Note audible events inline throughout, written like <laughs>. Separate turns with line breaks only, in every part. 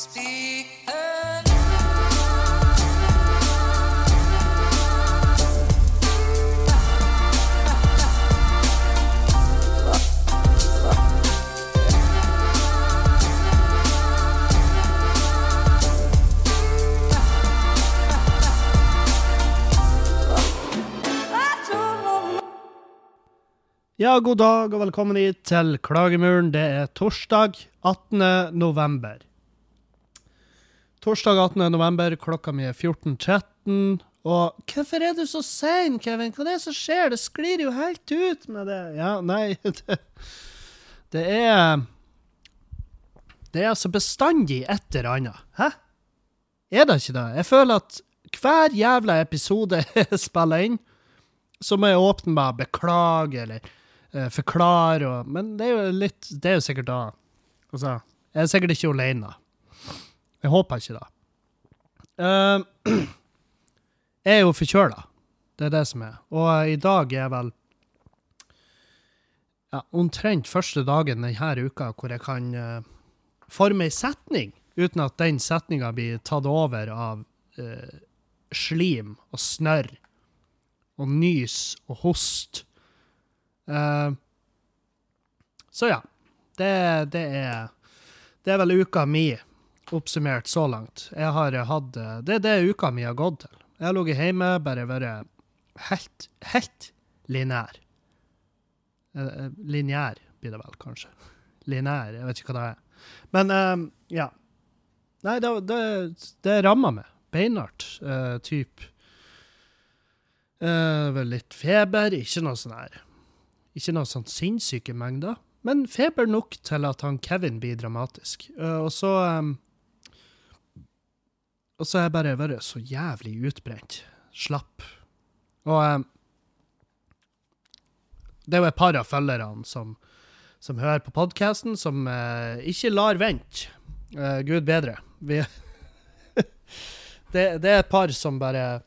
Ja, god dag og velkommen hit til Klagemuren. Det er torsdag 18. november. Torsdag 18. november, klokka mi er 14.13. Og hvorfor er du så sein, Kevin? Hva er det som skjer? Det sklir jo helt ut med det. Ja, nei <laughs> Det, det er Det er altså bestandig et eller annet. Hæ? Er det ikke det? Jeg føler at hver jævla episode <laughs> jeg spiller inn, så må jeg åpne med å beklage eller eh, forklare og Men det er jo litt Det er jo sikkert da Altså, jeg er sikkert ikke alene. Jeg håper ikke det. Uh, <clears throat> jeg er jo forkjøla. Det er det som er. Og i dag er vel ja, omtrent første dagen denne uka hvor jeg kan uh, forme ei setning uten at den setninga blir tatt over av eh, slim og snørr og nys og host. Eh, så ja. Det, det er Det er vel uka mi oppsummert så langt. Jeg har hatt Det er det uka mi har gått til. Jeg har ligget hjemme, bare vært helt, helt lineær. Eh, eh, Lineær blir det vel, kanskje. Lineær, jeg vet ikke hva det er. Men um, ja. Nei, det, det, det ramma meg. Beinhardt. Uh, typ uh, vel litt feber, ikke noe sånn her Ikke noe sånn sinnssyke mengder, men feber nok til at han Kevin blir dramatisk. Uh, og så um, Og så har jeg bare vært så jævlig utbrent. Slapp. Og eh, det er jo et par av følgerne som, som hører på podkasten, som ikke lar vente. Gud bedre. Vi <laughs> det, det er et par som bare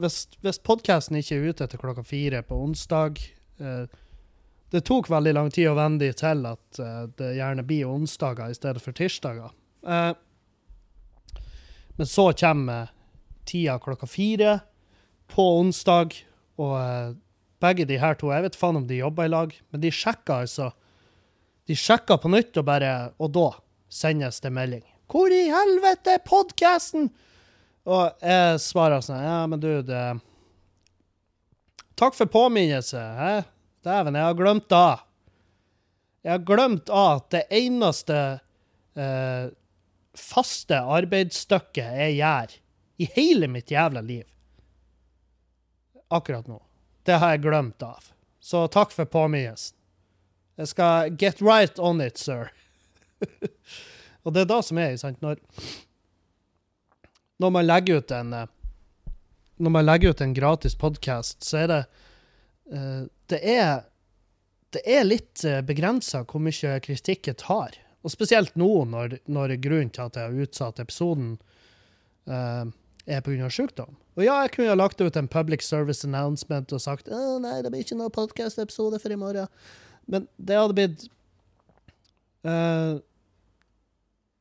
Hvis, hvis podkasten ikke er ute etter klokka fire på onsdag eh, Det tok veldig lang tid å venne dem til at eh, det gjerne blir onsdager i stedet for tirsdager. Eh, men så kommer tida klokka fire på onsdag, og eh, begge de her to Jeg vet faen om de jobber i lag, men de sjekker altså De sjekker på nytt, og bare Og da sendes det melding. Hvor i helvete er podkasten? Og jeg svarer sånn Ja, men du, det Takk for påminnelse. Hæ? Dæven, jeg har glemt av. Jeg har glemt at det eneste eh, faste arbeidsstykket jeg gjør i hele mitt jævla liv akkurat nå, det har jeg glemt av. Så takk for påminnelsen. Jeg skal get right on it, sir. <laughs> Og det er da som er, sant, når Når man legger ut en eh, Når man legger ut en gratis podkast, så er det eh, Det er Det er litt begrensa hvor mye kritikk jeg tar. Og spesielt nå, når, når grunnen til at jeg har utsatt episoden, uh, er pga. sykdom. Og ja, jeg kunne ha lagt ut en public service announcement og sagt «Å, nei, det blir ikke noen podkast-episode for i morgen. Men det hadde blitt uh,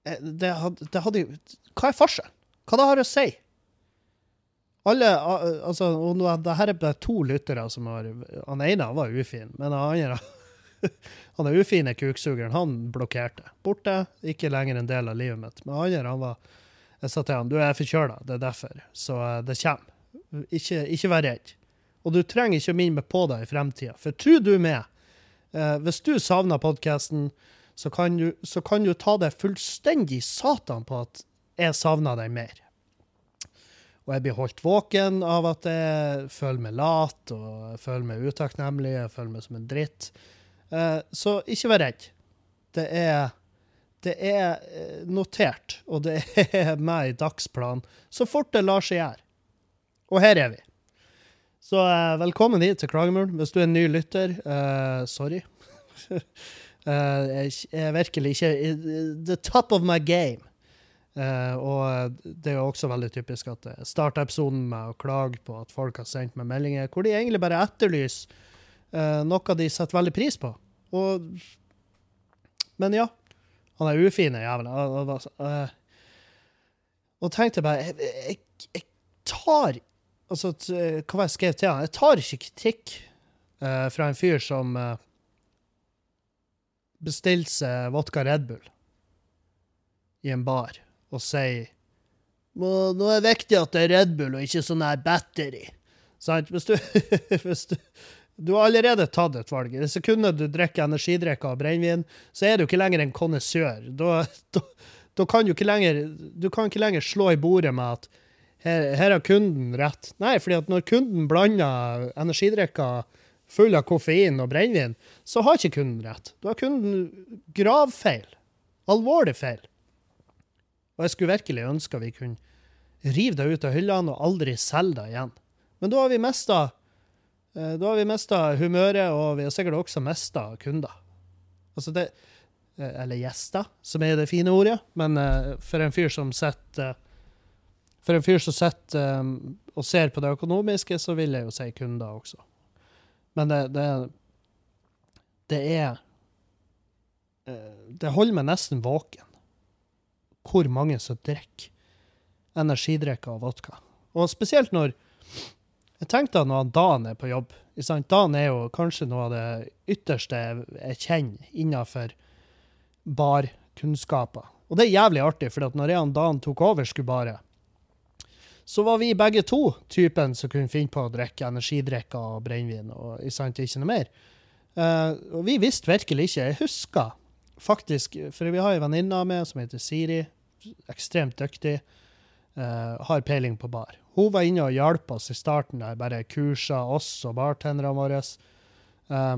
det hadde, det hadde Hva er forskjellen? Hva det har å si? Alle altså, og nå, det her er bare to lyttere som har Han ene var ufin, men han andre <laughs> Han er ufine kuksugeren, han blokkerte. Borte. Ikke lenger en del av livet mitt. Men andre, han var Jeg sa til han du er forkjøla, det er derfor. Så det kommer. Ikke, ikke vær redd. Og du trenger ikke å minne meg på det i fremtida. For tru du meg, eh, hvis du savner podkasten, så så kan du ta deg fullstendig satan på at jeg savner deg mer. Og jeg blir holdt våken av at jeg føler meg lat og jeg føler meg utakknemlig, jeg føler meg som en dritt. Eh, så ikke vær redd. Det er, det er notert, og det er <laughs> med i dagsplanen så fort det lar seg gjøre. Og her er vi. Så eh, velkommen hit til Klagemuren. Hvis du er en ny lytter, uh, sorry. <laughs> jeg er virkelig ikke the top of my game. Uh, og det er jo også veldig typisk at jeg starter episoden med å klage på at folk har sendt meg meldinger hvor de egentlig bare etterlyser uh, noe de setter veldig pris på. Og, men ja. Han er ufin jævla. Uh, Og tenkte bare Jeg, jeg, jeg tar Altså, hva var jeg skrev til han? Jeg tar ikke kritikk uh, fra en fyr som uh, bestilte seg vodka Red Bull i en bar og sier «Må- Nå er det viktig at det er Red Bull og ikke sånn her battery. Sant? Hvis du, <laughs> hvis du Du har allerede tatt et valg. I det sekundet du drikker energidrikker og brennevin, så er du ikke lenger en konnessør. Da, da, da kan du ikke lenger Du kan ikke lenger slå i bordet med at her, har kunden rett. Nei, fordi at når kunden blander energidrikker full av koffein og brennevin, så har ikke kunden rett. Da har kunden gravfeil. Alvorlig feil. Og jeg skulle virkelig ønske vi kunne rive det ut av hyllene og aldri selge det igjen. Men da har vi mista da har vi mista humøret, og vi har sikkert også mista kunder. Altså det eh, Eller gjester, som er det fine ordet. Men eh, for en fyr som sitter eh, For en fyr som sitter eh, og ser på det økonomiske, så vil jeg jo si kunder også. Men det, det, det er eh, Det holder meg nesten våken hvor mange som drikker energidrikker og vodka. Og spesielt når Jeg tenkte at når Dan er på jobb? Dan er jo kanskje noe av det ytterste jeg kjenner innenfor barkunnskaper. Og det er jævlig artig, for når jeg og Dan tok over Skubaret, så var vi begge to typen som kunne finne på å drikke energidrikker og brennevin, og sant, ikke noe mer. Uh, og vi visste virkelig ikke. Jeg husker faktisk, for vi har ei venninne meg som heter Siri, ekstremt dyktig, eh, har peiling på bar. Hun var inne og hjalp oss i starten, der bare kursa oss og bartenderne våre. Uh,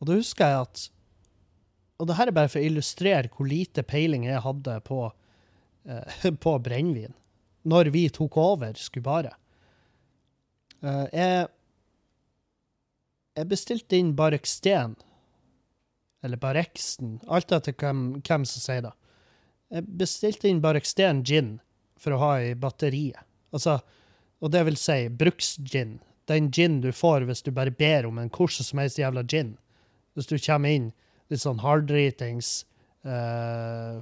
og da husker jeg at Og det her er bare for å illustrere hvor lite peiling jeg hadde på, uh, <laughs> på brennevin når vi tok over Skubaret. Uh, jeg, jeg bestilte inn Bareksten, eller Bareksten, alt etter hvem, hvem som sier det. Jeg bestilte inn bare ekstern gin for å ha i batteriet. Altså, og det vil si bruksgin. Den gin du får hvis du bare ber om en hvordan som helst jævla gin. Hvis du kommer inn litt sånn harddritings, eh,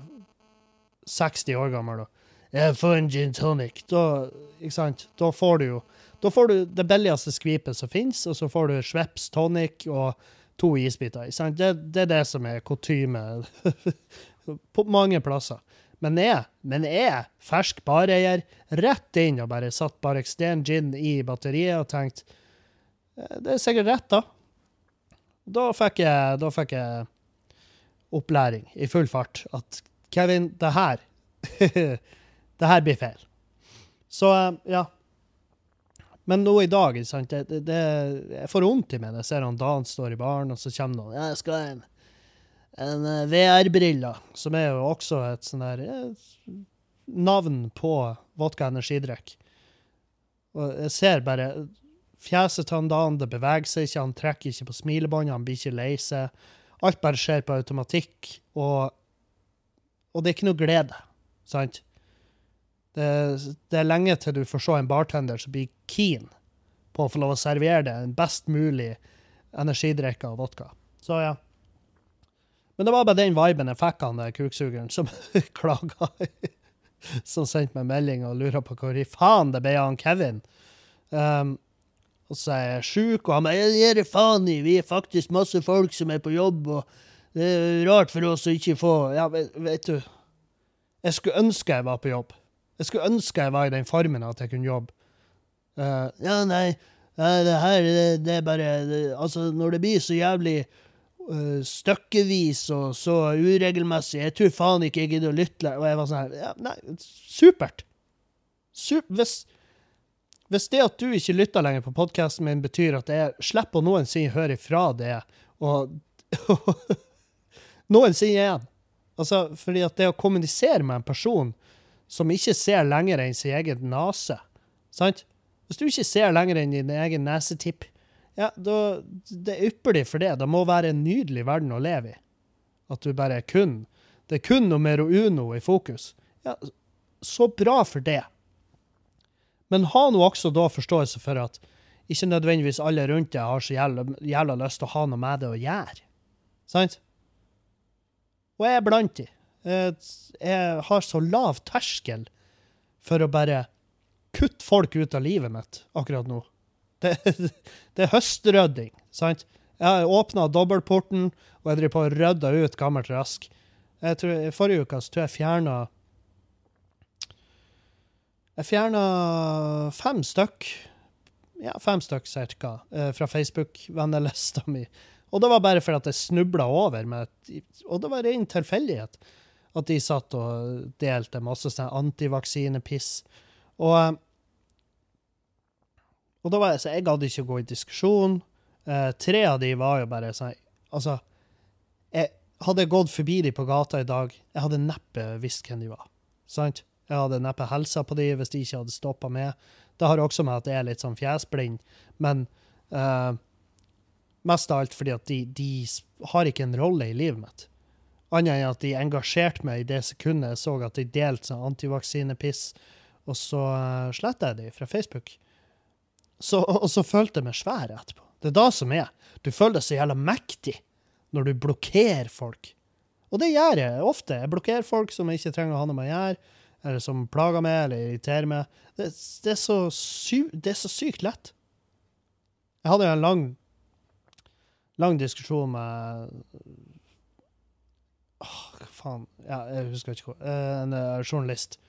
60 år gammel, og jeg får en gin tonic, da, ikke sant, da får du jo da får du det billigste skvipet som finnes, og så får du Schweppes tonic og to isbiter. Ikke sant? Det, det er det som er kutyme <laughs> på mange plasser. Men jeg, men jeg fersk bareier, rett inn og bare satt Bareksten gin i batteriet og tenkt eh, det er sikkert rett, da. Da fikk jeg, da fikk jeg opplæring i full fart at Kevin, det her <laughs> Det her blir feil. Så eh, ja. Men nå i dag, sant, det, det, jeg får vondt i meg når jeg ser han Dan står i baren, og så kommer han. Jeg skal ha en, eh, VR-briller, som er jo også et sånn der eh, navn på vodka energidrikk. Og jeg ser bare fjeset til han Dan, det beveger seg ikke, han trekker ikke på smilebåndet, han blir ikke lei seg. Alt bare skjer på automatikk, og, og det er ikke noe glede, sant? Det, det er lenge til du får se en bartender som blir keen på å få lov å servere deg en best mulig energidrikke og vodka. Så ja. Men det var bare den viben jeg fikk han der kuksugeren som <laughs> klaga. som sendte meg melding og lurer på hvor i faen det ble av han Kevin. Um, og så er jeg sjuk, og han bare 'Jeg gir det faen i, vi er faktisk masse folk som er på jobb', og det er rart for oss å ikke få Ja, vet, du Jeg skulle ønske jeg var på jobb. Jeg skulle ønske jeg var i den formen at jeg kunne jobbe. Uh, ja, nei, det her det, det er bare det, Altså, når det blir så jævlig eh, stykkevis og så uregelmessig Jeg tror faen ikke jeg gidder å lytte. Og jeg var sånn her ja, Nei, supert. Super, hvis, hvis det at du ikke lytter lenger på podkasten min, betyr at jeg slipper å noensinne høre ifra det, og <laughs> noensinne igjen Altså, fordi at det å kommunisere med en person som ikke ser lenger enn sin egen nese, sant? Hvis du ikke ser lenger enn din egen nesetipp, ja, da Det er ypperlig for det. Det må være en nydelig verden å leve i. At du bare er kun Det er kun numero uno i fokus. Ja, så bra for det. Men ha nå også da forståelse for at ikke nødvendigvis alle rundt deg har så jævla, jævla lyst til å ha noe med det å gjøre. Sant? Og jeg er blant de. Jeg, jeg har så lav terskel for å bare kutte folk ut av livet mitt akkurat nå. Det, <laughs> det er høstrydding, sant? Jeg har åpna dobbeltporten, og jeg driver på og rydder ut gammelt rask. Jeg tror, I forrige uke så tror jeg fjerna Jeg fjerna fem stykk. Ja, fem stykk cirka, eh, fra Facebook-vennelista mi. Og det var bare fordi jeg snubla over med Og det var ren tilfeldighet at de satt og delte masse sånn antivaksinepiss. Og, eh, og da var jeg så jeg gadd ikke gå i diskusjon. Eh, tre av de var jo bare sånn Altså, jeg hadde jeg gått forbi de på gata i dag, jeg hadde neppe visst hvem de var. Sant? Jeg hadde neppe helsa på de hvis de ikke hadde stoppa med. Det har også med at jeg er litt sånn fjesblind, men eh, mest av alt fordi at de, de har ikke en rolle i livet mitt. Annet enn at de engasjerte meg i det sekundet jeg så at de delte sånn antivaksinepiss, og så uh, sletta jeg de fra Facebook. Så, og så følte jeg meg svær etterpå. Det er da som er. Du føler deg så jævla mektig når du blokkerer folk. Og det gjør jeg ofte. Jeg blokkerer folk som jeg ikke trenger å ha noe med å gjøre, eller som plager meg eller irriterer meg. Det, det, er, så det er så sykt lett. Jeg hadde jo en lang, lang diskusjon med Åh, hva faen ja, Jeg husker ikke hva. Eh, En eh, journalist.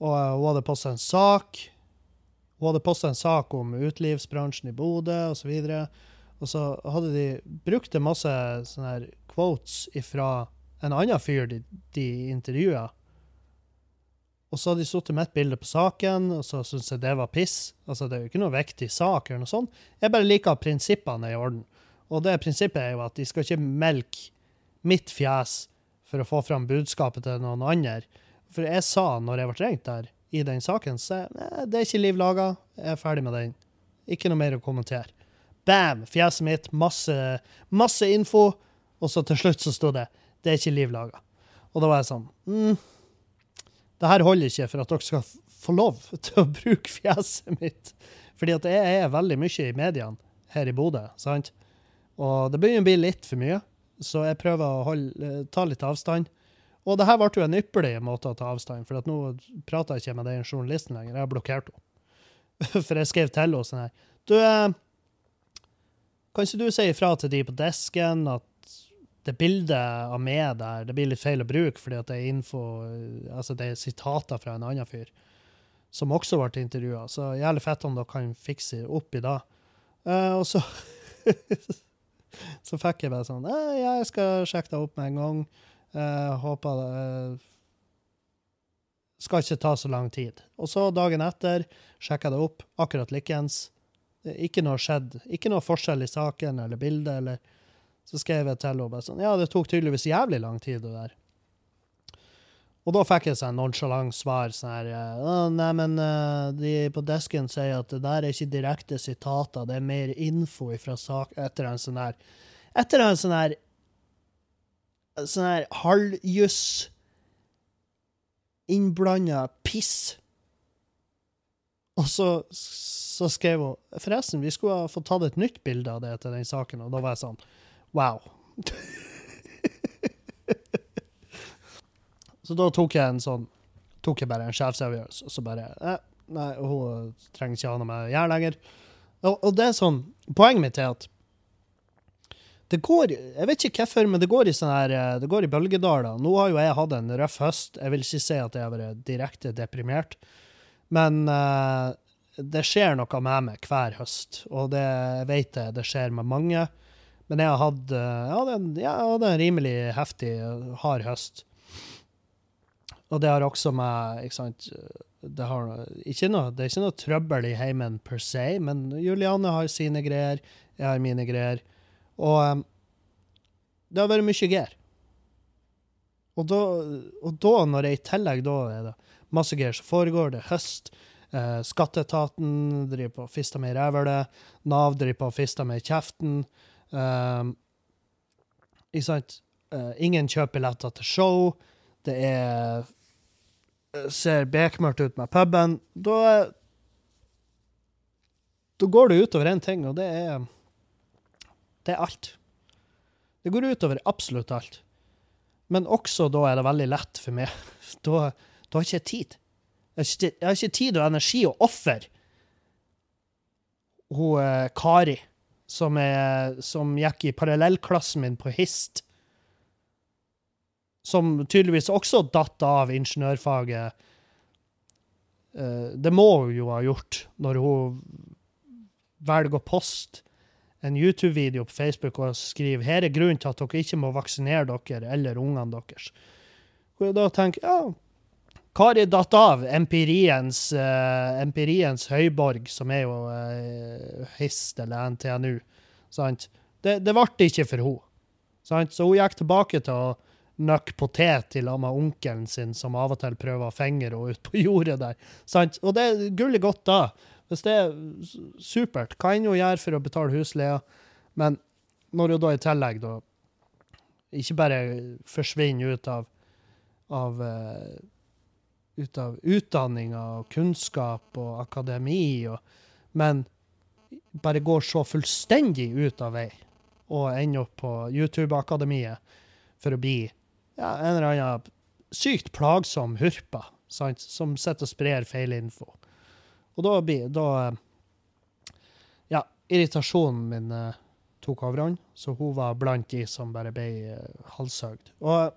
Og eh, hun hadde posta en sak. Hun hadde posta en sak om utelivsbransjen i Bodø osv. Og så hadde de brukt masse sånne her quotes fra en annen fyr de, de intervjua. Og så hadde de sittet med et bilde på saken, og så syntes jeg det var piss. Altså, det er jo ikke noe viktig sak, eller noe sånt. Jeg bare liker at prinsippene er i orden. Og det prinsippet er jo at de skal ikke melke mitt fjes for å få fram budskapet til noen andre. For jeg sa, når jeg ble ringt der, i den saken, så jeg, "Nei, det er ikke liv laga. Jeg er ferdig med den. Ikke noe mer å kommentere. Bam! Fjeset mitt, masse, masse info. Og så til slutt så sto det 'Det er ikke liv laga'. Og da var jeg sånn mm, Det her holder ikke for at dere skal få lov <laughs> til å bruke fjeset mitt. Fordi at jeg er veldig mye i mediene her i Bodø, sant? Og det begynner å bli litt for mye, så jeg prøver å holde, eh, ta litt avstand. Og det her ble jo en ypperlig måte å ta avstand, for nå prater jeg ikke med den journalisten lenger. Jeg har blokkert henne. <laughs> For jeg skrev til henne sånn her Du, eh, kan ikke du si ifra til de på desken at det bildet av meg der, det blir litt feil å bruke, fordi at det er info Altså, det er sitater fra en annen fyr som også ble intervjua. Så jævlig fett om dere kan fikse opp i det. Uh, og så <laughs> Så fikk jeg bare sånn «Eh, Ja, jeg skal sjekke det opp med en gang. Eh, håper det uh, Skal ikke ta så lang tid. Og så dagen etter sjekka jeg det opp, akkurat likens. Er Ikke noe skjedd. Ikke noe forskjell i saken eller bildet. eller Så skrev jeg til henne bare sånn Ja, det tok tydeligvis jævlig lang tid, det der. Og da fikk jeg sånn nonchalant svar sånn her Nei, men eh, de på desken sier at det der er ikke direkte sitater, det er mer info fra sak etter en sånn her Etter en sånn her Sånn her halvjuss innblanda piss. Og så, så skrev hun Forresten, vi skulle ha fått tatt et nytt bilde av det til den saken, og da var jeg sånn Wow. <laughs> Så da tok jeg en sånn Tok jeg bare en sjefsavgjørelse, og så bare Nei, hun trenger ikke ha noe med å gjøre lenger. Og, og det er sånn Poenget mitt er at det går Jeg vet ikke hvorfor, men det går i sånn her eh, Det går i bølgedaler. Nå har jo jeg hatt en røff høst. Jeg vil ikke si at jeg har vært direkte deprimert, men uh, det skjer noe med meg hver høst, og det vet jeg det skjer med mange. Men jeg har hatt eh, hadde en, jeg en rimelig heftig, hard høst. Og det har også med ikke sant, det, har, ikke noe, det er ikke noe trøbbel i heimen per se, men Juliane har sine greier, jeg har mine greier. Og um, det har vært mye gear. Og da, og da, når det i tillegg da er det masse gear som foregår, det er høst, eh, skatteetaten driver på og fister med rævhølet, Nav driver på og fister med kjeften, um, ikke sant? Uh, ingen kjøper billetter til show, det er eh, ser bekmørkt ut med puben, da da går det utover én ting, og det er det er alt. Det går utover absolutt alt. Men også da er det veldig lett for meg. <laughs> Da, da har tid. Jeg ikke, jeg har ikke tid og energi å ofre hun eh, Kari, som, er, som gikk i parallellklassen min på HIST, som tydeligvis også datt av ingeniørfaget. Eh, det må hun jo ha gjort når hun velger å poste en YouTube-video på Facebook og skriver her er grunnen til at dere ikke må vaksinere dere eller ungene deres. Og da tenker jeg, ja, Kari datt av empiriens, uh, empiriens høyborg, som er jo uh, HIST eller NTNU. Sant? Det, ble ikke for henne. Sant? Så hun gikk tilbake til å nøkke potet i lag med onkelen sin, som av og til prøver å fenge henne ut på jordet der. Sant? Og det er gullig godt da. Hvis det er supert, hva enn hun gjør for å betale husleia, men når hun da i tillegg da ikke bare forsvinner ut av, av eh, ut av utdanninga og kunnskap og akademi, og, men bare går så fullstendig ut av vei og ender opp på YouTube-akademiet for å bli ja, en eller annen sykt plagsom hurpa sant, som sitter og sprer feil info. Og da blir da eh, Ja, irritasjonen min eh, tok overhånd, så hun var blant de som bare ble uh, halshøgd. Og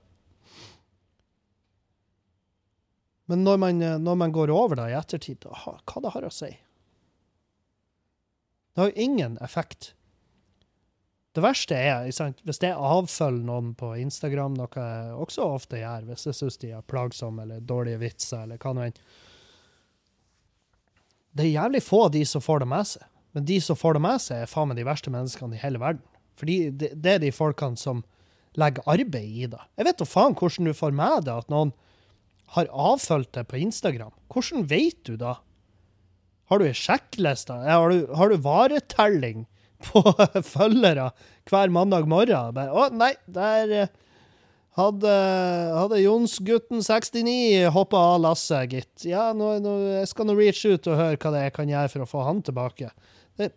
Men når man, eh, når man går over da i ettertid, da, hva det har å si? Det har jo ingen effekt. Det verste er hvis jeg avfølger noen på Instagram, noe jeg også ofte gjør hvis jeg syns de er plagsomme eller dårlige vitser, eller hva nå enn. Det er jævlig få av de som får det med seg. Men de som får det med seg, er faen meg de verste menneskene i hele verden. Fordi det, det er de folkene som legger arbeid i det. Jeg vet da faen hvordan du får med deg at noen har avfølt deg på Instagram. Hvordan vet du da? Har du ei sjekkliste? Har har du varetelling på <laughs> følgere hver mandag morgen? Å, nei, der eh, hadde, hadde Jonsgutten 69 hoppa av lasset, gitt. Ja, nå, nå, jeg skal nå reach ut og høre hva det er jeg kan gjøre for å få han tilbake. Det,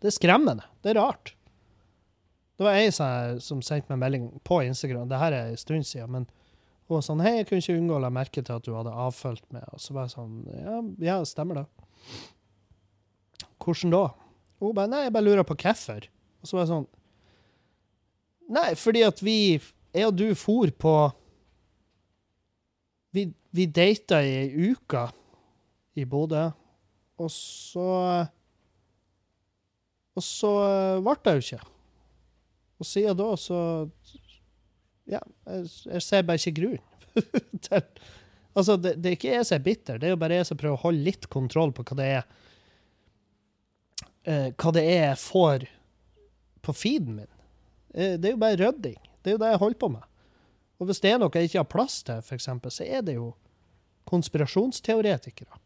det er skremmende. Det er rart. Det var ei som sendte meg melding på Instagram, det her er en stund siden, men hun var sånn Hei, jeg kunne ikke unngå å la merke til at du hadde avfølt meg. Og så var jeg sånn Ja, ja stemmer det. Hvordan da? Hun bare Nei, jeg bare lurer på hvorfor. Og så var jeg sånn Nei, fordi at vi, jeg og du, for på Vi, vi data i ei uke i Bodø, og så Og så ble det jo ikke. Og siden da så Ja, jeg, jeg ser bare ikke grunnen <laughs> til Altså, det, det er ikke jeg som er bitter, det er jo bare jeg som prøver å holde litt kontroll på hva det er eh, Hva det er jeg får på feeden min. Eh, det er jo bare rydding. Det er jo det jeg holder på med. Og hvis det er noe jeg ikke har plass til, eksempel, så er det jo konspirasjonsteoretikere.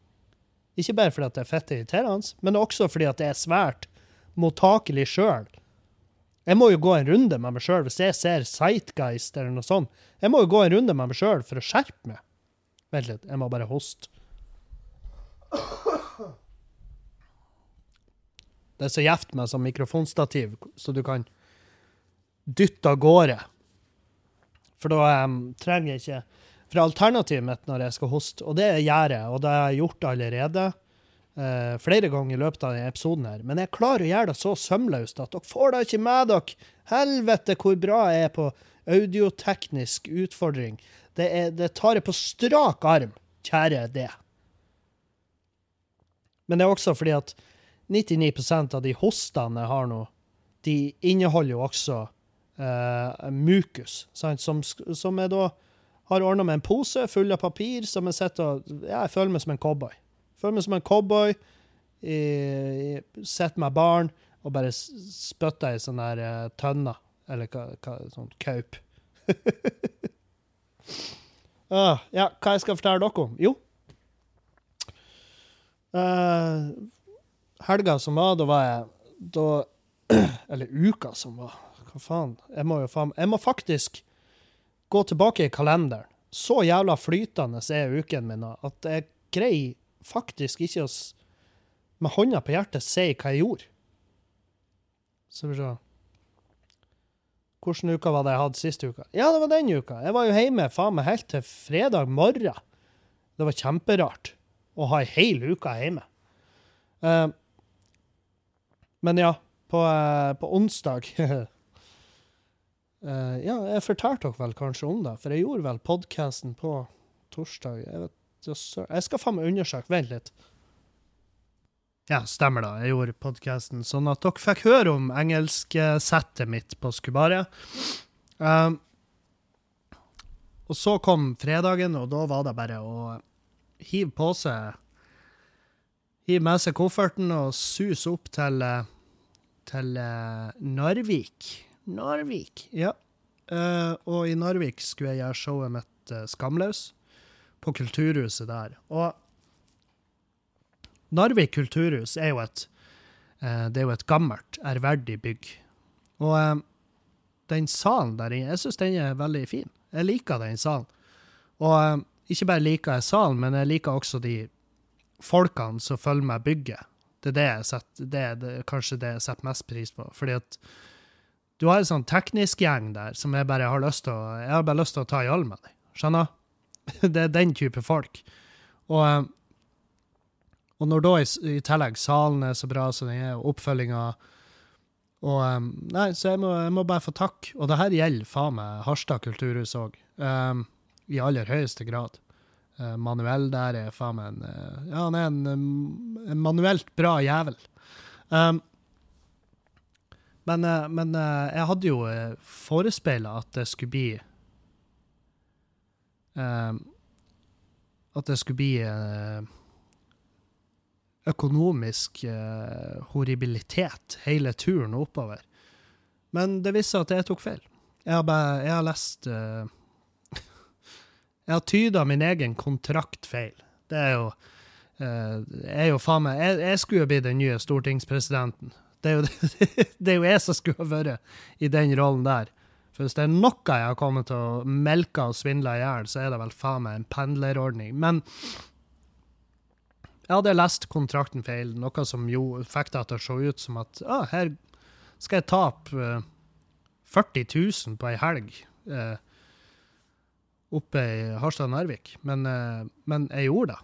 Ikke bare fordi at det er fett irriterende, men også fordi at det er svært mottakelig sjøl. Jeg må jo gå en runde med meg sjøl hvis jeg ser Sightguist eller noe sånt. Jeg må jo gå en runde med meg sjøl for å skjerpe meg. Vent litt, jeg må bare hoste. Det er så gjevt med sånn mikrofonstativ, så du kan dytte av gårde. For da um, trenger jeg ikke For alternativet mitt når jeg skal hoste, og det gjør jeg, og det har jeg gjort allerede uh, flere ganger i løpet av denne episoden her, men jeg klarer å gjøre det så sømløst at dere får det ikke med dere. Helvete hvor bra jeg er på audioteknisk utfordring. Det, er, det tar jeg på strak arm, kjære det. Men det er også fordi at 99% av de hostene jeg har nå, de inneholder jo også eh, mukus, sant? Som, som jeg da har ordna med en pose full av papir, som jeg sitter og Ja, jeg føler meg som en cowboy. Føler meg som en cowboy, sitter med barn og bare spytter i sånne der uh, tønner, eller sånn kaup. uh, <laughs> ja, hva jeg skal fortelle dere om? Jo. uh, helga som var, da var jeg da, <clears throat> Eller uka som var. Hva faen? Jeg må jo faen Jeg må faktisk gå tilbake i kalenderen. Så jævla flytende er uken min at jeg greier faktisk ikke å med hånda på hjertet si hva jeg gjorde. Så vi se. Hvilken uke var det jeg hadde siste uka? Ja, det var den uka. Jeg var jo hjemme faen meg helt til fredag morgen. Det var kjemperart å ha ei hel uke hjemme. Uh, men ja, på, uh, på onsdag <laughs> eh, Ja, jeg fortalte dere vel kanskje om det, for jeg gjorde vel podkasten på torsdag. Jeg, vet, jeg skal faen meg undersøke. Vent litt. Ja, stemmer da. Jeg gjorde podkasten sånn at dere fikk høre om engelsksettet mitt på Skubaria. Um, og så kom fredagen, og da var det bare å hive på seg Hive med seg kofferten og suse opp til, eh, til uh, Narvik. Narvik, ja. Uh, og i Narvik skulle jeg gjøre showet mitt uh, Skamløs, på Kulturhuset der. Og Narvik kulturhus er jo et, uh, det er jo et gammelt, ærverdig bygg. Og den salen der inne, jeg syns den er veldig fin. Jeg liker den salen. Og ikke bare liker jeg salen, men jeg liker også de folkene som følger meg bygget. Det er det jeg setter, det er det, kanskje det jeg setter mest pris på. Fordi at du har en sånn teknisk gjeng der som jeg bare har lyst til å, jeg har bare lyst til å ta i all med deg. Skjønner? <laughs> Det er den type folk. Og, eh, og når da i, i tillegg salen er så bra som den er, og oppfølginga og um, Nei, så jeg må, jeg må bare få takk. Og det her gjelder faen meg Harstad kulturhus òg. Um, I aller høyeste grad. Uh, Manuel der er faen meg en Ja, han er en, en manuelt bra jævel. Um, men uh, men uh, jeg hadde jo uh, forespeila at det skulle bli At det skulle bli økonomisk eh, horribilitet hele turen oppover. Men det viste seg at jeg tok feil. Jeg har, bare, jeg har lest eh, <laughs> Jeg har tyda min egen kontrakt feil. Det er jo eh, er jo faen meg jeg, jeg skulle jo bli den nye stortingspresidenten. Det er, jo, <laughs> det er jo jeg som skulle ha vært i den rollen der. For hvis det er noe jeg har kommet til å melke og svindle i hjel, så er det vel faen meg en pendlerordning. Men jeg hadde lest kontrakten feil, noe som jo fikk det til å se ut som at ah, her skal jeg tape eh, 40 000 på ei helg eh, oppe i Harstad-Narvik. Men, eh, men jeg gjorde det.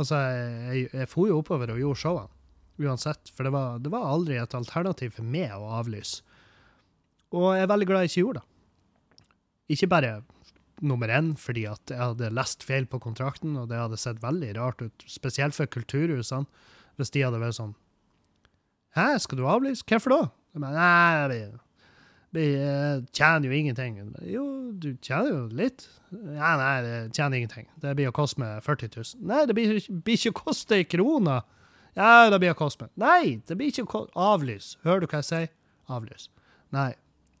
Altså, jeg, jeg, jeg for jo oppover og gjorde showene. Uansett. For det var, det var aldri et alternativ for meg å avlyse. Og jeg er veldig glad jeg ikke gjorde det. Ikke bare nummer én fordi at jeg hadde lest feil på kontrakten, og det hadde sett veldig rart ut, spesielt for kulturhusene, hvis de hadde vært sånn Hæ, skal du avlyse? Hvorfor da? Jeg mener, Nei, det, det jeg tjener jo ingenting. Jo, du tjener jo litt. Ja, nei, det tjener ingenting. Det blir å koste meg 40 000. Nei, det blir, blir ikke å koste ei krone. Ja, det blir koste. Nei, det blir ikke Avlys. Hører du hva jeg sier? Avlys. Nei.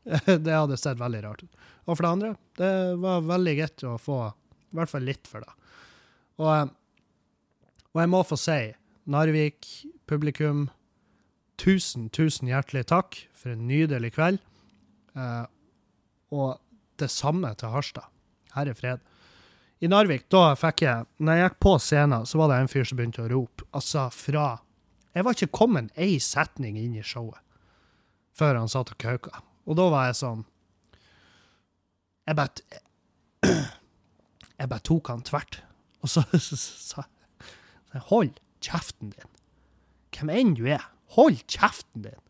<laughs> det hadde sett veldig rart ut. Og for det andre, det var veldig greit å få i hvert fall litt for det. Og, eh, og jeg må få si, Narvik, publikum, tusen, tusen hjertelig takk for en nydelig kveld. Eh, og det samme til Harstad. Herre fred. I Narvik, da fikk jeg Når jeg gikk på scenen, så var det en fyr som begynte å rope. Altså fra Jeg var ikke kommet ei setning inn i showet før han satt og kauka. Og da var jeg sånn Jeg bare <clears throat> Jeg bare tok han tvert. Og så <laughs> sa jeg Hold kjeften din. Hvem enn du er, hold kjeften din.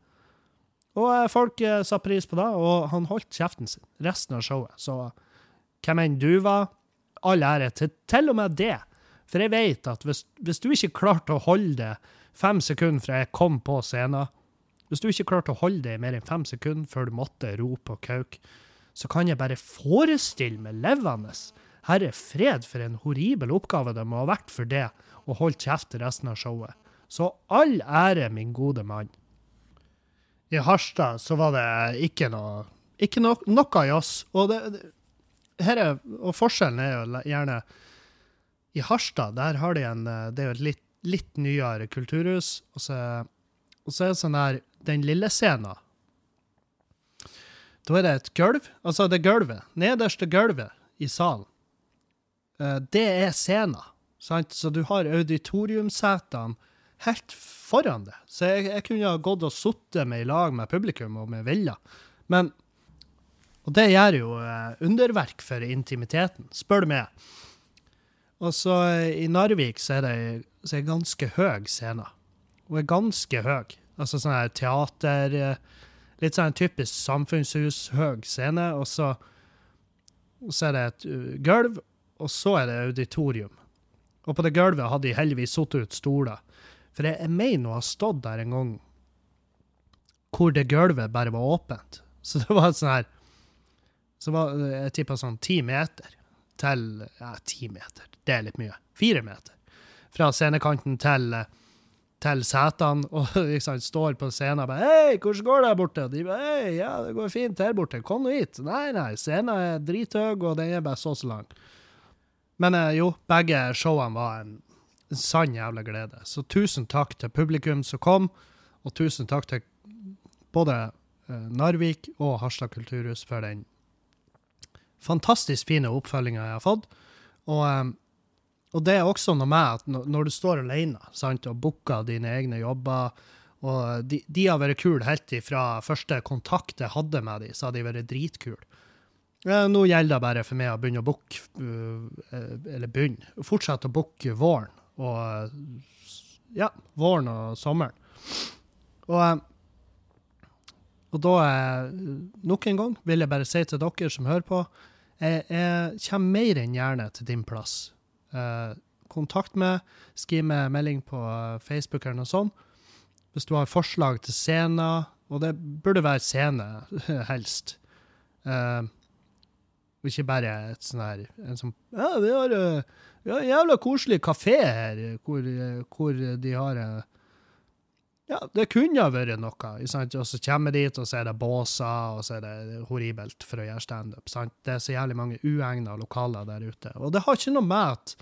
Og eh, folk eh, sa pris på det, og han holdt kjeften sin resten av showet. Så hvem enn du var, all ære til til og med det. For jeg vet at hvis, hvis du ikke klarte å holde det fem sekunder fra jeg kom på scenen, hvis du ikke klarte å holde det i mer enn fem sekunder før du måtte rope og kauke, så kan jeg bare forestille meg levende Herre fred for en horribel oppgave det må ha vært for det å holde kjeft resten av showet. Så all ære, min gode mann. I Harstad så var det ikke noe ikke no, noe jazz. Og, det, det, her er, og forskjellen er jo gjerne I Harstad der har de en eh, Det er jo et litt, litt nyere kulturhus. Og så, og så er det sånn der Den lille scenen. Da er det et gulv. Altså det gulvet. Nederste gulvet i salen. Eh, Det er scenen. Sant? Så du har auditoriumsetene helt foran det. Så jeg, jeg kunne ha gått og sittet med i lag med publikum om jeg ville. Men Og det gjør jo eh, underverk for intimiteten, spør du meg. Og så eh, i Narvik så er det så er ganske høy scene. Hun er ganske høy. Altså sånn her teater eh, Litt sånn typisk samfunnshus, høy scene, og så, og så er det et gulv, og så er det auditorium. Og på det gulvet hadde de heldigvis satt ut stoler. For jeg, jeg mener å ha stått der en gang hvor det gulvet bare var åpent. Så det var sånn her Så var jeg tippa sånn ti meter til Ja, ti meter. Det er litt mye. Fire meter. Fra scenekanten til eh, til setene, <laughs> og liksom står på scenen og bare 'Hei, hvordan går det her borte?' Og de bare 'Hei, ja, det går fint her borte. Kom nå hit.' Nei, nei, scenen er drithøy, og den er bare så så lang. Men eh, jo, begge showene var en sann jævla glede. Så tusen takk til publikum som kom, og tusen takk til både eh, Narvik og Harstad kulturhus for den fantastisk fine oppfølginga jeg har fått. Og, eh, og det er også noe med at når, du står alene sant, og booker dine egne jobber og de, de har vært kule helt fra første kontakt jeg hadde med dem, så har de vært dritkule. Eh, Nå gjelder det bare for meg å begynne å booke, uh, eller begynne, fortsette å booke våren. Og ja, våren og sommeren. Og, uh, og da, uh, nok en gang, vil jeg bare si til dere som hører på, jeg, jeg kommer mer enn gjerne til din plass. Eh, kontakt meg, skriv meg melding på uh, Facebook eller noe sånt. Hvis du har forslag til scener, og det burde være scene, <laughs> helst. Og ikke bare et sånn her en sånn, Ja, vi har, uh, vi har en jævla koselig kafé her, hvor, uh, hvor de har Ja, det kunne ha vært noe. sant? Og så kommer jeg dit, og så er det båser, og så er det horribelt for å gjøre standup. Det er så jævlig mange uegna lokaler der ute. Og det har ikke noe med at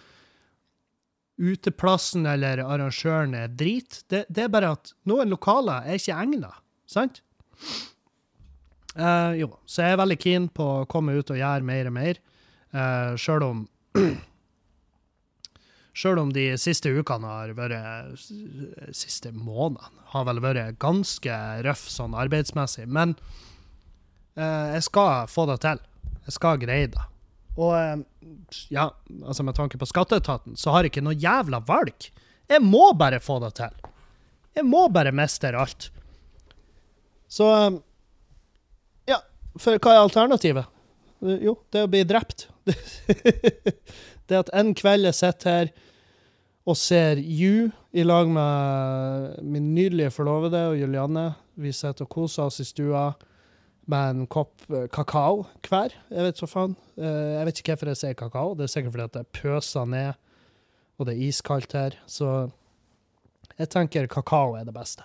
uteplassen eller arrangøren er drit. Det, det er bare at noen lokaler er ikke egna, sant? Uh, jo, så jeg er veldig keen på å komme ut og gjøre mer og mer, uh, sjøl om <clears throat> Sjøl om de siste ukene har vært Siste månedene har vel vært ganske røff sånn arbeidsmessig. Men eh, jeg skal få det til. Jeg skal greie det. Og eh, ja, altså med tanke på skatteetaten, så har jeg ikke noe jævla valg. Jeg må bare få det til. Jeg må bare mestre alt. Så eh, Ja, for hva er alternativet? Eh, Jo, det er å bli drept. <laughs> det at en kveld jeg sitter her og ser You i lag med min nydelige forlovede og Julianne. Vi sitter og koser oss i stua med en kopp eh, kakao hver. Jeg vet så faen. Eh, Jeg vet ikke hvorfor jeg sier kakao. Det er sikkert fordi at det pøser ned, og det er iskaldt her. Så jeg tenker kakao er det beste.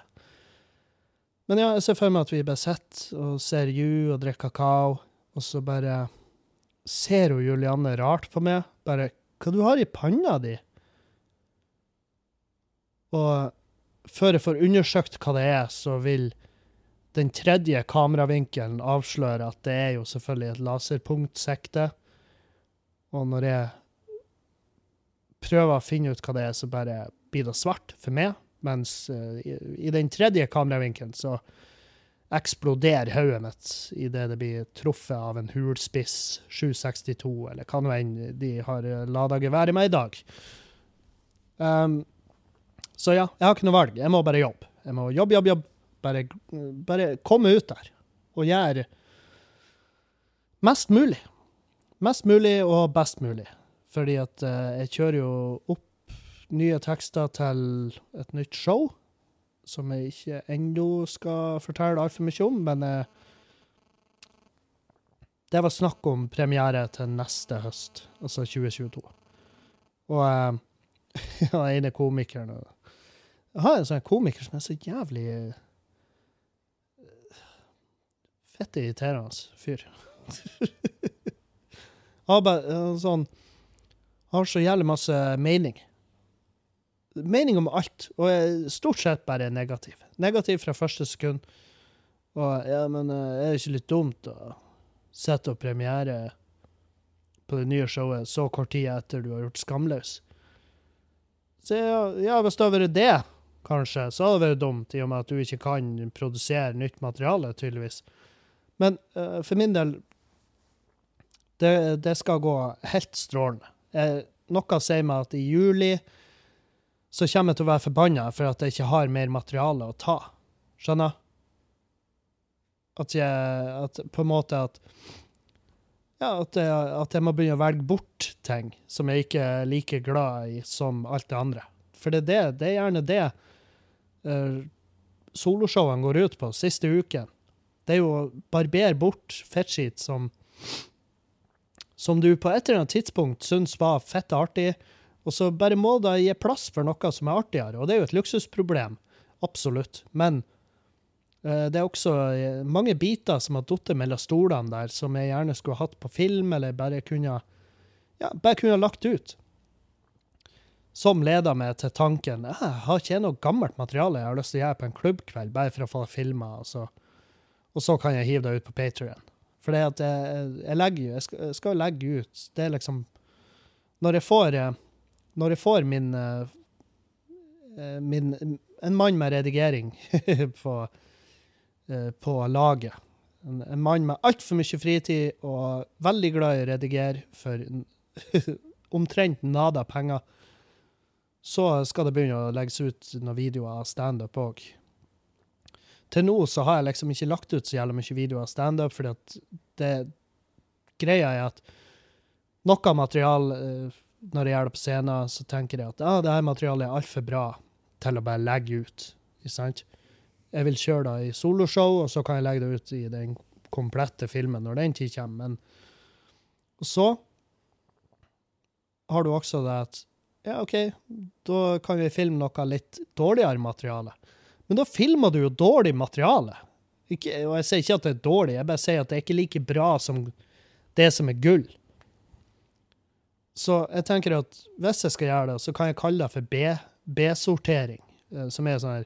Men ja, jeg ser for meg at vi bare sitter og ser You og drikker kakao, og så bare ser hun Julianne rart på meg. Bare 'Hva du har i panna di?' Og før jeg får undersøkt hva det er, så vil den tredje kameravinkelen avsløre at det er jo selvfølgelig et laserpunktsikte. Og når jeg prøver å finne ut hva det er, så bare blir det svart for meg. Mens eh, i den tredje kameravinkelen så eksploderer hodet mitt idet det blir truffet av en hulspiss 762, eller hva nå enn de har lada geværet med i dag. Um, så ja, jeg har ikke noe valg. Jeg må bare jobbe. Jeg må jobbe, jobbe, jobbe. Bare, bare komme ut der og gjøre mest mulig. Mest mulig og best mulig. Fordi at uh, jeg kjører jo opp nye tekster til et nytt show, som jeg ikke ennå skal fortelle altfor mye om, men eh, det var snakk om premiere til neste høst, altså 2022. Og eh, <laughs> den ene komikeren og Jeg har en sånn komiker som er så jævlig eh, fette irriterende fyr. <laughs> Han har bare eh, sånn Har så jævlig masse mening. Mening om alt, og er stort sett bare negativ. Negativ fra første sekund. Og ja, men eh, er det ikke litt dumt å sette opp premiere på det nye showet så kort tid etter du har gjort Skamløs? Så ja, ja, hvis det hadde vært det, kanskje, så hadde det vært dumt, i og med at du ikke kan produsere nytt materiale, tydeligvis. Men uh, for min del, Det, det skal gå helt strålende. Eh, noe sier meg at i juli så kommer jeg til å være forbanna for at jeg ikke har mer materiale å ta. Skjønner? At jeg At på en måte at Ja, at jeg, at jeg må begynne å velge bort ting som jeg ikke er like glad i som alt det andre. For det er, det, det er gjerne det uh, soloshowene går ut på siste uken. Det er jo å barbere bort fettskitt som som du på et eller annet tidspunkt syns var fett artig, og så bare må da gi plass for noe som er artigere. Og det er jo et luksusproblem, absolutt. Men uh, det er også eh, mange biter som har falt mellom stolene der, som jeg gjerne skulle hatt på film, eller bare kunne, ja, bare kunne lagt ut. Som leder meg til tanken jeg har ikke noe gammelt materiale jeg har lyst til å gjøre på en klubbkveld, bare for å få det filma, og, og, så kan jeg hive det ut på Patrion. For det jeg, jeg legger jo Jeg skal, skal legge ut Det er liksom Når jeg får eh, når jeg får min, uh, min En mann med redigering <laughs> på, uh, på laget. En, en, mann med altfor mye fritid og veldig glad i å redigere for <laughs> omtrent nada penger. Så skal det begynne å legges ut noen videoer av standup òg. Til nå så har jeg liksom ikke lagt ut så jævlig mye videoer av standup, fordi at det greia er at noe av uh, når jeg gjør det på scenen, så tenker jeg at ah, det her materialet er altfor bra til å bare legge ut. Ikke sant? Jeg vil kjøre det i soloshow, og så kan jeg legge det ut i den komplette filmen når den tid kommer. Men og så har du også det at ja, OK, da kan vi filme noe litt dårligere materiale. Men da filmer du jo dårlig materiale. Ikke, og jeg sier ikke at det er dårlig, jeg bare sier at det er ikke like bra som det som er gull. Så jeg tenker at hvis jeg skal gjøre det, så kan jeg kalle det for B-sortering, eh, som er sånn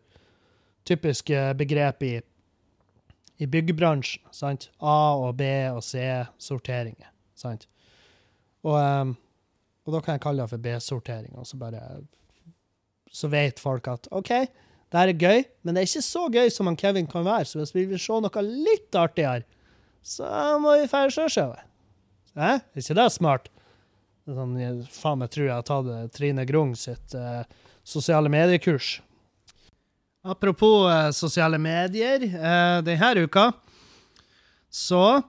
typisk eh, begrep i, i byggebransjen. sant? A og B og C-sorteringer. sant? Og, um, og, da kan jeg kalle det for B-sortering, og så bare Så vet folk at OK, det her er gøy, men det er ikke så gøy som han Kevin kan være, så hvis vi vil se noe litt artigere, så må vi dra sjøsjøen. Er ikke det smart? Sånn, faen, jeg tror jeg har tatt eh, Trine Grung sitt eh, sosiale mediekurs. Apropos eh, sosiale medier. Eh, denne uka så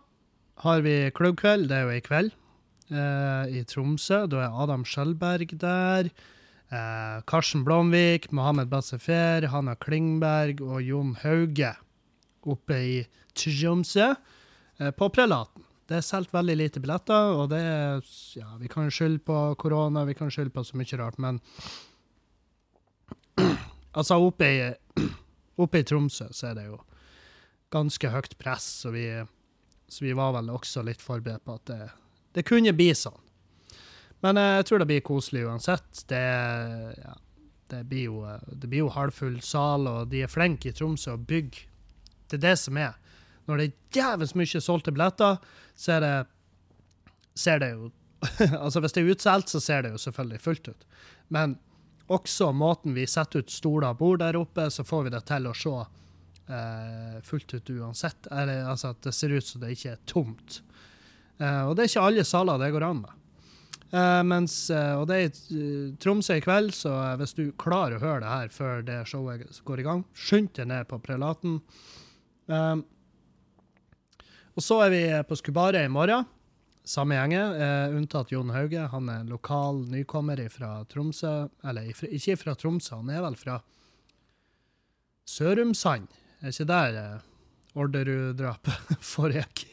har vi klubbkveld. Det er jo i kveld. Uh, I Tromsø. Da er Adam Skjølberg der. Karsten Blomvik, Mohammed Bassefer, Hanna Klingberg og Jon Hauge oppe i Tromsø på Prelaten. Det er solgt veldig lite billetter, og det er Ja, vi kan skylde på korona, vi kan skylde på så mye rart, men <clears throat> Altså, oppe i, <clears throat> oppe i Tromsø så er det jo ganske høyt press, så vi, så vi var vel også litt forberedt på at det, det kunne bli sånn. Men eh, jeg tror det blir koselig uansett. Det, ja, det, blir jo, det blir jo halvfull sal, og de er flinke i Tromsø å bygge. Det er det som er. Når det er jævlig mye solgte billetter, så er det ser det jo <laughs> Altså, hvis det er utsolgt, så ser det jo selvfølgelig fullt ut. Men også måten vi setter ut stoler og bord der oppe, så får vi det til å se eh, fullt ut uansett. Eller, altså at det ser ut som det ikke er tomt. Eh, og det er ikke alle saler det går an med. Eh, mens, eh, og det er i Tromsø i kveld, så hvis du klarer å høre det her før det showet går i gang, skynd deg ned på Prelaten. Um, og så er vi på Skubare i morgen. Samme gjengen, eh, unntatt Jon Hauge. Han er lokal nykommer fra Tromsø. Eller ikke fra Tromsø, han er vel fra Sørumsand. Er ikke der eh, Orderud-drapet <laughs> foregikk?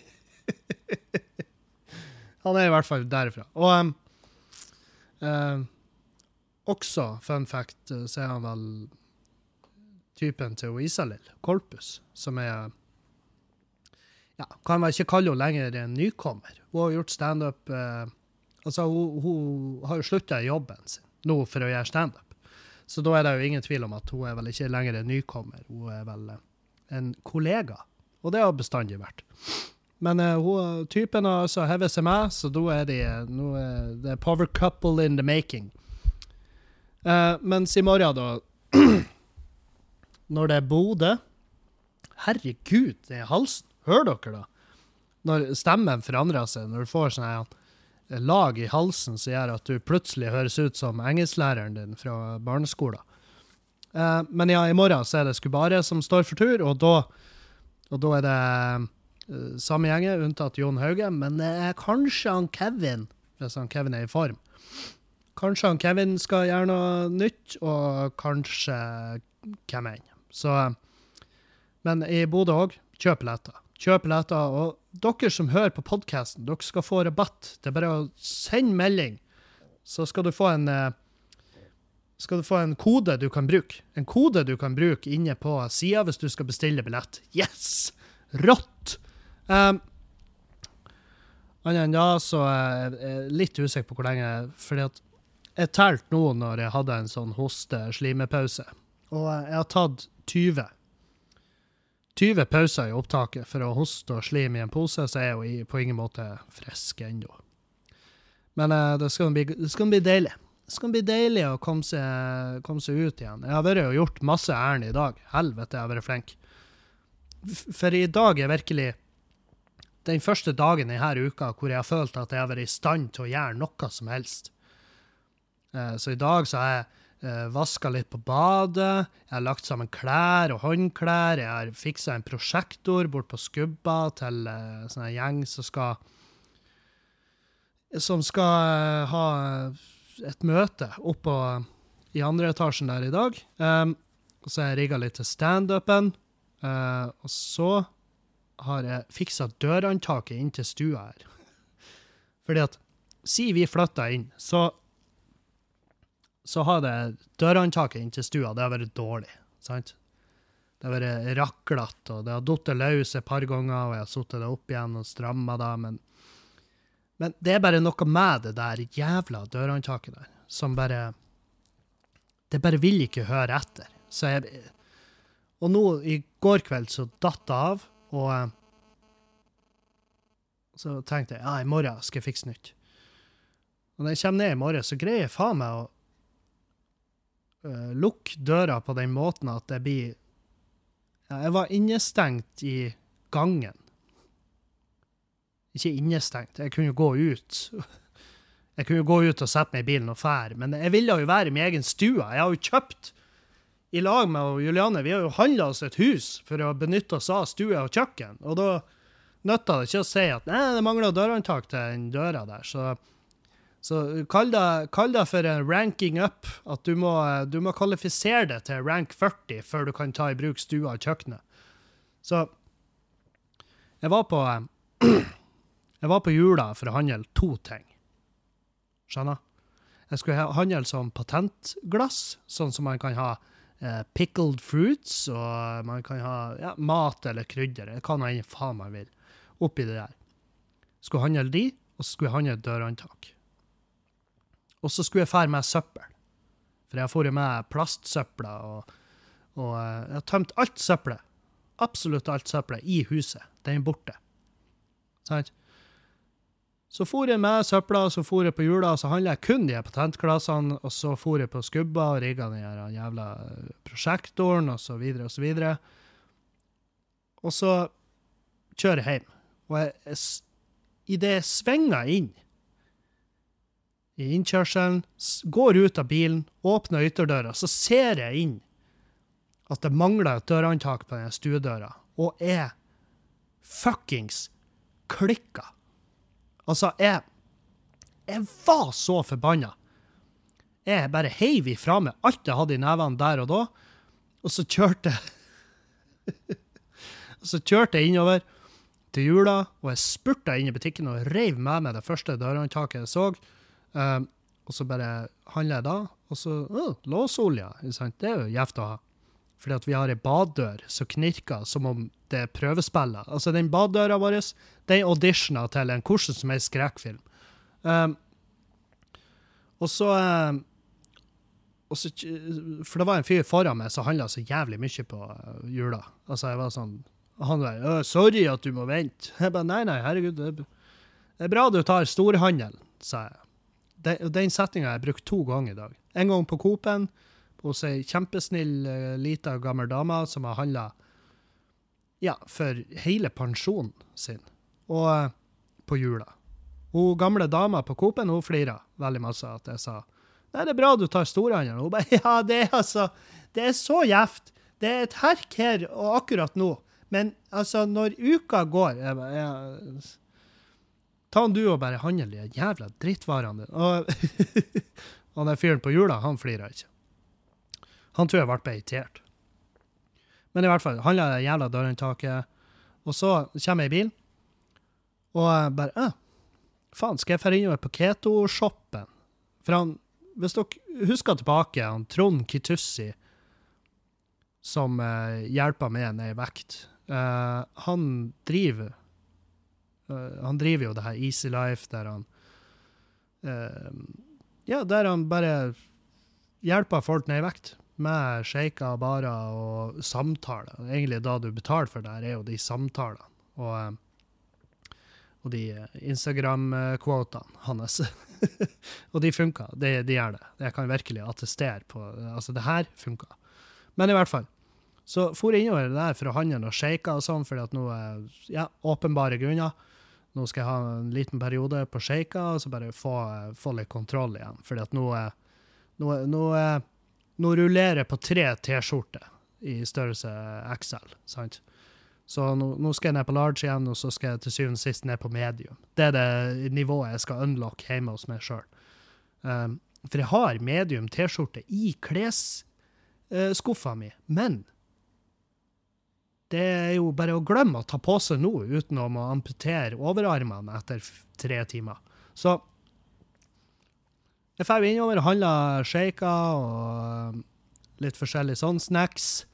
han er i hvert fall derfra. Og eh, også, fun fact, eh, så er han vel typen til Isalill Korpus, som er ja, kan vel ikke kalle henne lenger en nykommer. Hun har gjort standup eh, Altså, hun, hun, har jo slutta i jobben sin nå for å gjøre standup. Så da er det jo ingen tvil om at hun er vel ikke lenger en nykommer, hun er vel eh, en kollega. Og det har bestandig vært. Men uh, hun, typen har altså hevet seg med, så da er de nå er det power couple in the making. Uh, mens i morgen, da <clears throat> Når det er Bodø Herregud, det er halsen. Hører dere, da? når stemmen forandrer seg, når du får sånn eh, lag i halsen som gjør at du plutselig høres ut som engelsklæreren din fra barneskolen. Eh, men ja, i morgen så er det Skubare som står for tur, og da, og da er det eh, samme gjengen, unntatt Jon Hauge, men er kanskje han Kevin, hvis han Kevin er i form. Kanskje han Kevin skal gjøre noe nytt, og kanskje hvem enn. Så Men i Bodø òg, kjøp billetter. Kjøp billetter. Og dere som hører på podkasten, dere skal få rabatt. Det er bare å sende melding, så skal du få en eh, skal du få en kode du kan bruke. En kode du kan bruke inne på sida hvis du skal bestille billett. Yes! Rått! Um, Annet enn da så er jeg litt usikker på hvor lenge fordi at jeg telte nå når jeg hadde en sånn hoste-slimepause. Og jeg har tatt 20. 20 pauser i opptaket for å hoste og slime i en pose, så er jeg jo på ingen måte frisk ennå. Men eh, det, skal bli, det skal bli deilig. Det skal bli deilig å komme seg, komme seg ut igjen. Jeg har vært og gjort masse ærend i dag. Helvete, jeg har vært flink. For i dag er virkelig den første dagen i denne uka hvor jeg har følt at jeg har vært i stand til å gjøre noe som helst. Eh, Så i dag så har jeg eh, vaska litt på badet, jeg har lagt sammen klær og håndklær, jeg har fiksa en prosjektor bort på Skubba til uh, sånn en gjeng som skal Som skal uh, ha et møte oppå i andre etasjen der i dag. Um, og så har jeg rigga litt til standupen. Uh, og så har jeg fiksa dørhåndtaket inn til stua her. <laughs> Fordi at si vi flytta inn, så så har det dørhåndtaket inntil stua det har vært dårlig. sant? Det har vært raklete, og det har falt løs et par ganger, og jeg har satt det opp igjen og stramma det, men men det er bare noe med det der jævla dørhåndtaket der, som bare Det bare vil ikke høre etter. Så jeg Og nå, i går kveld, så datt det av, og så tenkte jeg ja, i morgen skal jeg fikse nytt. Og når jeg kommer ned i morgen, så greier jeg faen meg å eh, lukke døra på den måten at det blir ja, Jeg var innestengt i gangen. Ikke innestengt, jeg kunne gå ut. Jeg kunne gå ut og sette meg i bilen og fære, men jeg ville jo være i min egen stue. Jeg har jo kjøpt, i lag med Juliane, vi har jo handla oss et hus for å benytte oss av stue og kjøkken, og da nytta det ikke å si at nei, det mangler dørhåndtak til den døra der, så så kall det, kall det for en ranking up, at du må, du må kvalifisere det til rank 40 før du kan ta i bruk stua og kjøkkenet. Så jeg var på <clears throat> Jeg var på jula for å handle to ting. Skjønner? Jeg skulle handle som patentglass, sånn som man kan ha eh, pickled fruits, og man kan ha ja, mat eller krydder, hva nå enn faen man vil, oppi det der. Skulle handle de, og så skulle jeg handle dørhåndtak. Og så skulle jeg fære med søppel. For jeg har fått med plastsøpla, og, og eh, jeg har tømt alt søppelet. Absolutt alt søppelet i huset. Den er borte. Sant? Så for jeg med søpla, så for jeg på jula, så handla jeg kun de her patentglassene, og så for jeg på skubba og rigga den jævla prosjektoren, og så videre og så videre. Og så kjører jeg hjem. Og jeg, jeg, idet jeg svinger inn i innkjørselen, går ut av bilen, åpner ytterdøra, så ser jeg inn at det mangler et dørhåndtak på den stuedøra, og er fuckings klikka. Altså, jeg Jeg var så forbanna. Jeg bare heiv ifra meg alt jeg hadde i nevene der og da, og så kjørte <laughs> Og så kjørte jeg innover til jula, og jeg spurta inn i butikken og reiv med meg det første dørhåndtaket jeg så. Um, og så bare handler jeg da, og så uh, låsolje. Det er jo gjevt å ha. Fordi at vi har ei baddør som knirker som om det er prøvespiller. Altså, den baddøra vår, den auditioner til en hvordan som helst skrekkfilm. Um, og så um, og så, For det var en fyr foran meg som handla så jævlig mye på uh, jula. Altså, jeg var sånn Han var «Å, 'Sorry at du må vente'. Jeg bare 'Nei, nei, herregud, er, det er bra du tar storhandel', sa jeg. Og den setninga har jeg brukt to ganger i dag. En gang på Coop-en, hos ei kjempesnill uh, lita gammel dame som har handla ja, for hele pensjonen sin. og eh, på jula. Hun gamle dama på Coop-en flira veldig masse at jeg sa Nei, det er bra du tar storhandelen. Hun bare Ja, det er altså Det er så gjevt. Det er et herk her og akkurat nå. Men altså, når uka går jeg, bare, ja, Ta du og bare handle de jævla drittvarene dine. Han <laughs> der fyren på jula, han flirer ikke. Han tror jeg ble irritert. Men i hvert fall, handla det jævla dørhåndtaket, og så kommer jeg i bilen, og bare «Æ, Faen, skal jeg dra innover på Keto-shoppen? For han, hvis dere husker tilbake, han Trond Kitussi, som eh, hjelper med ned i vekt, eh, han driver Han driver jo det her Easy Life, der han eh, Ja, der han bare hjelper folk ned i vekt. Med shaker og barer og samtaler. Egentlig da du betaler for det, her er jo de samtalene. Og, eh, og de Instagram-kvotene hans. <laughs> og de funka. De, de gjør det. Jeg kan virkelig attestere på Altså, det her funka. Men i hvert fall. Så for jeg innover der for å handle noen shaker og sånn, fordi at nå er ja, åpenbare grunner. Nå skal jeg ha en liten periode på shaker, og så bare få, få litt kontroll igjen. Fordi at nå nå, nå, nå rullerer jeg på tre T-skjorter i størrelse XL, sant? Så nå, nå skal jeg ned på large igjen, og så skal jeg til syvende og sist ned på medium. Det er det nivået jeg skal unlocke hjemme hos meg sjøl. Um, for jeg har medium T-skjorte i klesskuffa mi, men det er jo bare å glemme å ta på seg nå uten å amputere overarmene etter tre timer. Så jeg drar innover og handler shaker og um, litt forskjellig sånn snacks.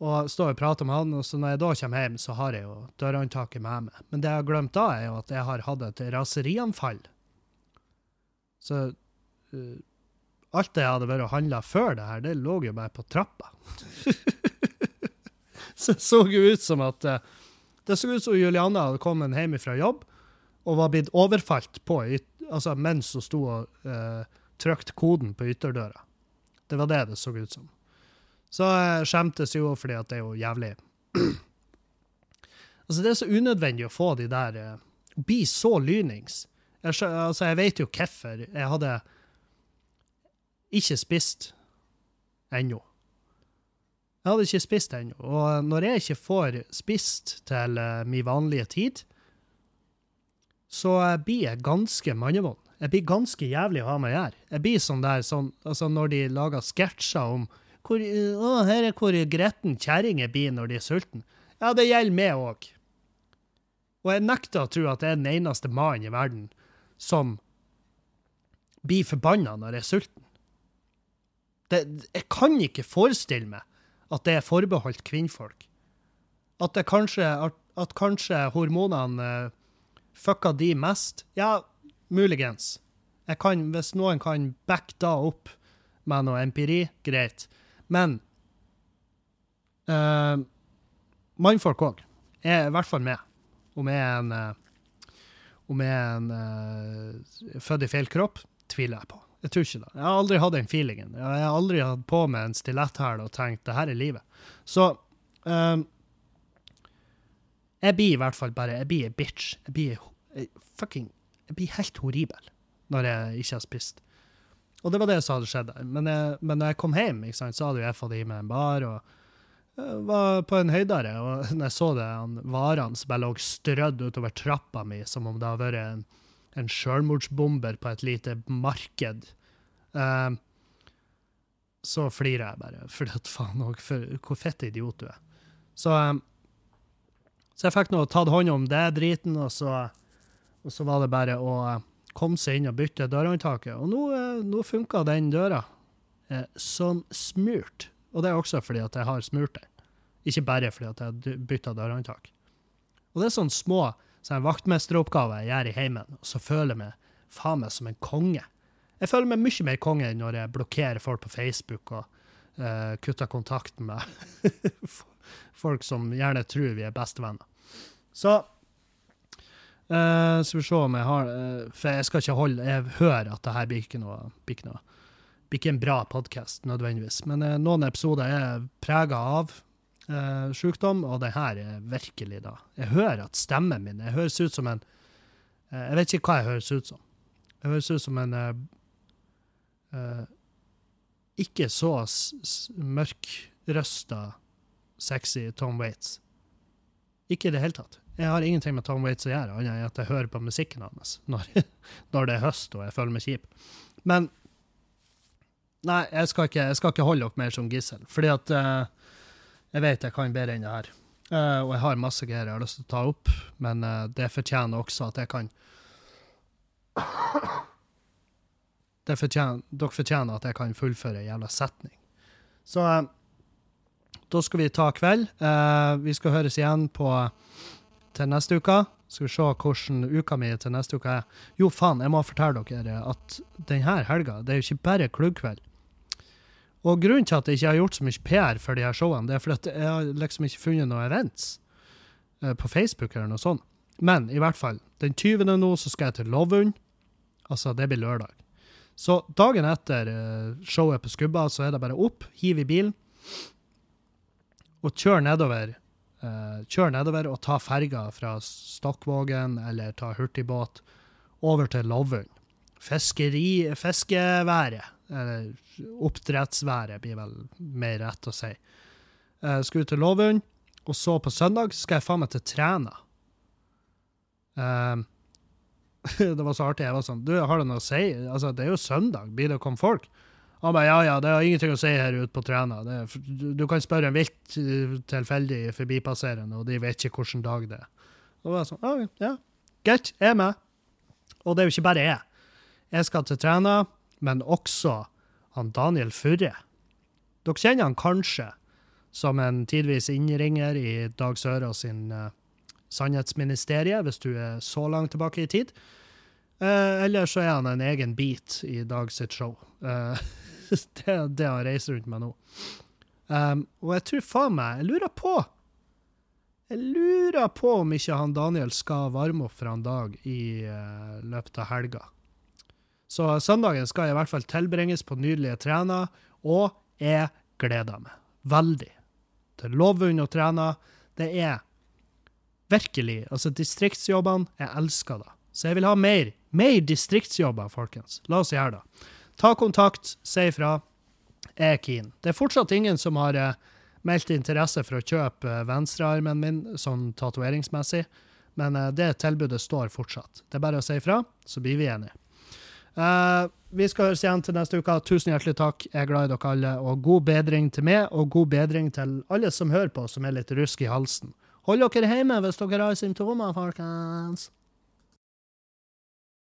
Og står og prater med han, og så når jeg da kommer hjem, så har jeg jo dørhåndtaket med meg. Men det jeg har glemt da, er jo at jeg har hatt et raserianfall. Så uh, alt jeg hadde vært og handla før det her, det lå jo bare på trappa. <laughs> <laughs> så så jo ut som at eh, Det så ut som Juliana hadde kommet hjem fra jobb og var blitt overfalt på altså mens hun sto og uh, trykte koden på ytterdøra. Det var det det så ut som. Så jeg skjemtes jo fordi at det er jo jævlig <clears throat> Altså, det er så unødvendig å få de der uh, Bli så lynings. Jeg, altså, jeg vet jo hvorfor. Jeg hadde ikke spist ennå. Jeg hadde ikke spist ennå. Og når jeg ikke får spist til uh, min vanlige tid, så eh, blir jeg ganske mannevond. Jeg blir ganske jævlig å ha med å gjøre. Jeg blir sånn der sånn, altså når de lager sketsjer om hvor, eh, å, her er hvor gretten kjerringer blir når de er sulten. Ja, det gjelder meg òg. Og jeg nekter å tro at jeg er den eneste mannen i verden som blir forbanna når jeg er sulten. Det, jeg kan ikke forestille meg at det er forbeholdt kvinnfolk. At, det kanskje, at, at kanskje hormonene eh, fucka de mest? Ja, muligens. Kan, hvis noen kan backe da opp med noe empiri, greit. Men uh, mannfolk òg. Er i hvert fall med. Om jeg er en eh, Om jeg er en uh, født i feil kropp, tviler jeg på. Jeg tror ikke det. Jeg har aldri hatt den feelingen. Jeg har aldri hatt på meg en stiletthæl og tenkt det her er livet. Så um, jeg blir i hvert fall bare Jeg blir ei bitch. Jeg blir jeg, fucking Jeg blir helt horribel når jeg ikke har spist. Og det var det som hadde skjedd der. Men, men når jeg kom hjem, sant, så hadde jeg fått i meg en bar og var på en høydere. Og <laughs> når jeg så det, varene som bare lå strødd utover trappa mi, som om det hadde vært en, en sjølmordsbomber på et lite marked, eh, så flirer jeg bare. For at faen òg, hvor fett idiot du er. Så um, så jeg fikk nå tatt hånd om det driten, og så, og så var det bare å eh, komme seg inn og bytte dørhåndtaket. Og nå, uh, nå funka den døra uh, som smurt. Og det er også fordi at jeg har smurt den. Ikke bare fordi at jeg bytta dørhåndtak. Og det er sånne små sånne vaktmesteroppgave jeg gjør i heimen, og så føler jeg meg faen meg som en konge. Jeg føler meg mye mer konge enn når jeg blokkerer folk på Facebook og uh, kutter kontakten med <laughs> folk som gjerne tror vi er bestevenner. Så uh, skal vi se om jeg har uh, For jeg skal ikke holde Jeg hører at det her blir ikke noe, blir ikke noe blir ikke en bra podkast nødvendigvis, men eh, noen episoder er prega av eh, sykdom, og det her er virkelig da. Jeg hører at stemmen min Jeg høres ut som en eh, Jeg vet ikke hva jeg høres ut som. Jeg høres ut som en eh, eh, ikke så mørkrøsta, sexy Tom Waits. Ikke i det hele tatt. Jeg har ingenting med Tom Waits å gjøre, annet enn at jeg hører på musikken hans når, <laughs> når det er høst og jeg føler meg kjip. Men Nei, jeg skal ikke, jeg skal ikke holde dere mer som gissel, fordi at eh, jeg vet jeg kan bedre enn det her. Uh, og jeg har masse greier jeg har lyst til å ta opp, men uh, det fortjener også at jeg kan det fortjener, Dere fortjener at jeg kan fullføre en jævla setning. Så uh, da skal vi ta kveld. Vi skal høres igjen på til neste uke. Skal vi se hvordan uka mi til neste uke er. Jo, faen, jeg må fortelle dere at denne helga, det er jo ikke bare klubbkveld. Og grunnen til at jeg ikke har gjort så mye PR for de her showene, det er fordi jeg har liksom ikke funnet noen events eh, på Facebook eller noe sånt. Men i hvert fall, den 20. nå så skal jeg til Lovund. Altså, det blir lørdag. Så dagen etter eh, showet på Skubba, så er det bare opp, hiv i bilen, og kjør nedover. eh, kjør nedover og ta ferga fra Stokkvågen eller ta hurtigbåt over til Lovund. Fiskeri, fiskeværet, eller oppdrettsværet blir vel mer rett å si. Uh, skal ut til Lovund, og så på søndag skal jeg faen meg til Træna. Eh, <laughs> det var så artig. Jeg var sånn Du, har det noe å si? Altså, det er jo søndag. Blir det å komme folk? Han bare ja, ja, det har ingenting å si her ute på Træna. Er- Du, kan spørre en vilt eh, tilfeldig forbipasserende, og de vet ikke hvilken dag det er. Og jeg sånn, ja, greit, jeg er med. Og det er jo ikke bare jeg. Jeg skal til Træna, men også han Daniel Furre. Dere kjenner han kanskje som en tidvis innringer i Dag Søra sin uh, Sannhetsministeriet, hvis du er så langt tilbake i tid. Uh, eller så er han en egen bit i Dag sitt show. Uh, <laughs> det er det han reiser rundt med nå. Um, og jeg tror faen meg Jeg lurer på Jeg lurer på om ikke han Daniel skal varme opp for han Dag i uh, løpet av helga. Så søndagen skal i hvert fall tilbringes på nydelige trener, og jeg gleder meg veldig til Lovund og trene. Det er virkelig Altså, distriktsjobbene, jeg elsker det. Så jeg vil ha mer. Mer distriktsjobber, folkens. La oss gjøre det. Ta kontakt, si ifra. Jeg er keen. Det er fortsatt ingen som har eh, meldt interesse for å kjøpe eh, venstrearmen min sånn tatoveringsmessig, men eh, det tilbudet står fortsatt. Det er bare å si ifra, så blir vi enige. Eh, vi skal høres igjen til neste uke. Tusen hjertelig takk. Jeg er glad i dere alle. Og god bedring til meg, og god bedring til alle som hører på, som er litt rusk i halsen. Hold dere hjemme hvis dere har symptomer, folkens.